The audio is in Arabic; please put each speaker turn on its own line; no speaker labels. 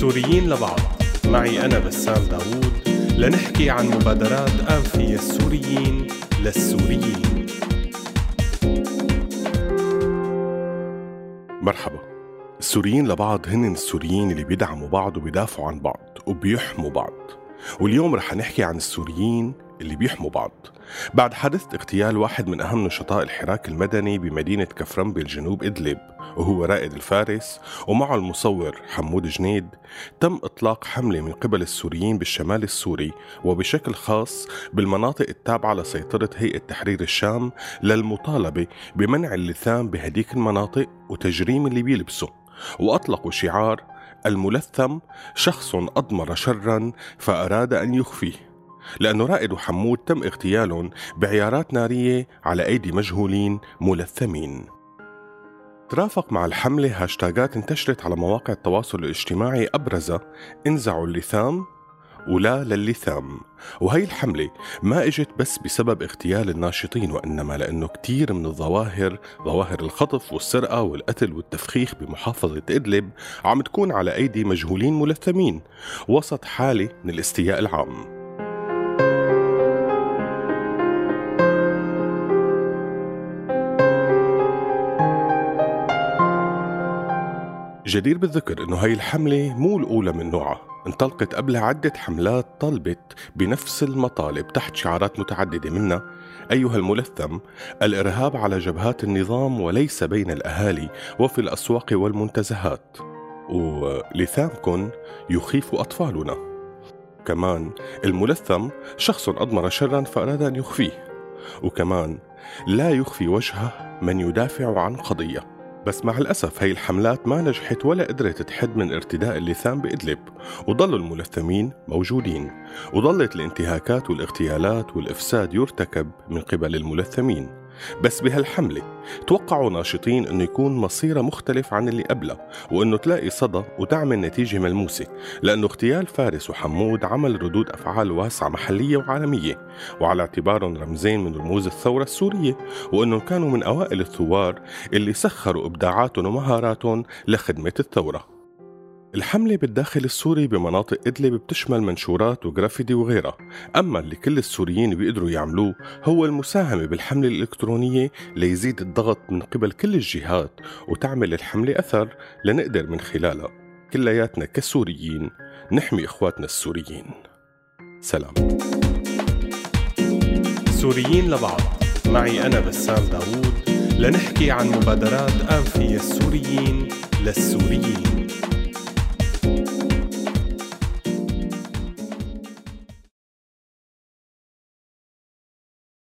السوريين لبعض. معي أنا بسام داوود. لنحكي عن مبادرات أنفية السوريين للسوريين. مرحبا. السوريين لبعض هن السوريين اللي بيدعموا بعض وبيدافعوا عن بعض وبيحموا بعض. واليوم رح نحكي عن السوريين اللي بيحموا بعض. بعد حادث اغتيال واحد من أهم نشطاء الحراك المدني بمدينة كفرم بالجنوب إدلب وهو رائد الفارس ومعه المصور حمود جنيد تم إطلاق حملة من قبل السوريين بالشمال السوري وبشكل خاص بالمناطق التابعة لسيطرة هيئة تحرير الشام للمطالبة بمنع اللثام بهديك المناطق وتجريم اللي بيلبسه وأطلقوا شعار الملثم شخص أضمر شرا فأراد أن يخفيه لأنه رائد وحمود تم اغتيالهم بعيارات نارية على أيدي مجهولين ملثمين. ترافق مع الحملة هاشتاجات انتشرت على مواقع التواصل الاجتماعي أبرزها انزعوا اللثام ولا للثام وهي الحملة ما إجت بس بسبب اغتيال الناشطين وإنما لأنه كتير من الظواهر ظواهر الخطف والسرقة والقتل والتفخيخ بمحافظة إدلب عم تكون على أيدي مجهولين ملثمين. وسط حالة من الاستياء العام. جدير بالذكر إنه هاي الحملة مو الأولى من نوعها. انطلقت قبلها عدة حملات طالبت بنفس المطالب تحت شعارات متعددة منها أيها الملثم الإرهاب على جبهات النظام وليس بين الأهالي وفي الأسواق والمنتزهات ولثامكن يخيف أطفالنا. كمان الملثم شخص أضمر شرا فأراد أن يخفيه وكمان لا يخفي وجهه من يدافع عن قضية. بس مع الأسف هي الحملات ما نجحت ولا قدرت تحد من ارتداء اللثام بإدلب وظلوا الملثمين موجودين وظلت الانتهاكات والاغتيالات والإفساد يرتكب من قبل الملثمين. بس بهالحملة توقعوا ناشطين إنه يكون مصيرها مختلف عن اللي قبلها وإنه تلاقي صدى وتعمل نتيجة ملموسة لأنه اغتيال فارس وحمود عمل ردود أفعال واسعة محلية وعالمية وعلى اعتبارهم رمزين من رموز الثورة السورية وانهم كانوا من أوائل الثوار اللي سخروا إبداعاتهم ومهاراتهم لخدمة الثورة. الحملة بالداخل السوري بمناطق إدلب بتشمل منشورات وجرافيتي وغيرها. أما اللي كل السوريين بيقدروا يعملوه هو المساهمة بالحملة الإلكترونية ليزيد الضغط من قبل كل الجهات وتعمل الحملة أثر لنقدر من خلالها. كلياتنا كسوريين نحمي إخواتنا السوريين. سلام. سوريين لبعض. معي أنا بسام داوود لنحكي عن مبادرات أنفية السوريين للسوريين.